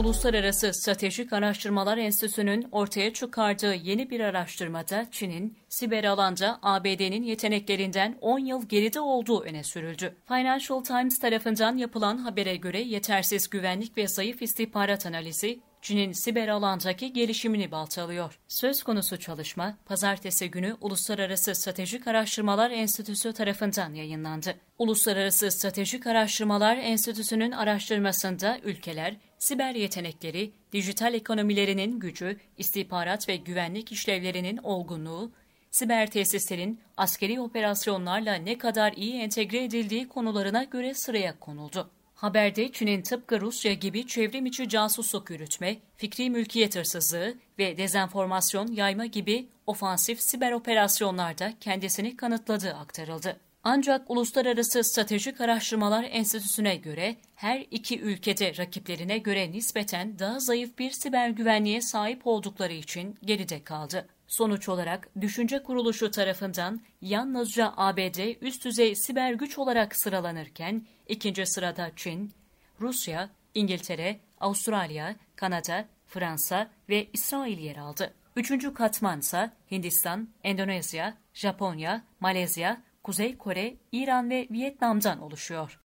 Uluslararası Stratejik Araştırmalar Enstitüsü'nün ortaya çıkardığı yeni bir araştırmada Çin'in siber alanda ABD'nin yeteneklerinden 10 yıl geride olduğu öne sürüldü. Financial Times tarafından yapılan habere göre yetersiz güvenlik ve zayıf istihbarat analizi Çin'in siber alandaki gelişimini baltalıyor. Söz konusu çalışma, pazartesi günü Uluslararası Stratejik Araştırmalar Enstitüsü tarafından yayınlandı. Uluslararası Stratejik Araştırmalar Enstitüsü'nün araştırmasında ülkeler, siber yetenekleri, dijital ekonomilerinin gücü, istihbarat ve güvenlik işlevlerinin olgunluğu, siber tesislerin askeri operasyonlarla ne kadar iyi entegre edildiği konularına göre sıraya konuldu. Haberde Çin'in tıpkı Rusya gibi çevrim içi casusluk yürütme, fikri mülkiyet hırsızlığı ve dezenformasyon yayma gibi ofansif siber operasyonlarda kendisini kanıtladığı aktarıldı. Ancak Uluslararası Stratejik Araştırmalar Enstitüsü'ne göre her iki ülkede rakiplerine göre nispeten daha zayıf bir siber güvenliğe sahip oldukları için geride kaldı. Sonuç olarak düşünce kuruluşu tarafından yalnızca ABD üst düzey siber güç olarak sıralanırken ikinci sırada Çin, Rusya, İngiltere, Avustralya, Kanada, Fransa ve İsrail yer aldı. Üçüncü katmansa Hindistan, Endonezya, Japonya, Malezya, Kuzey Kore, İran ve Vietnam'dan oluşuyor.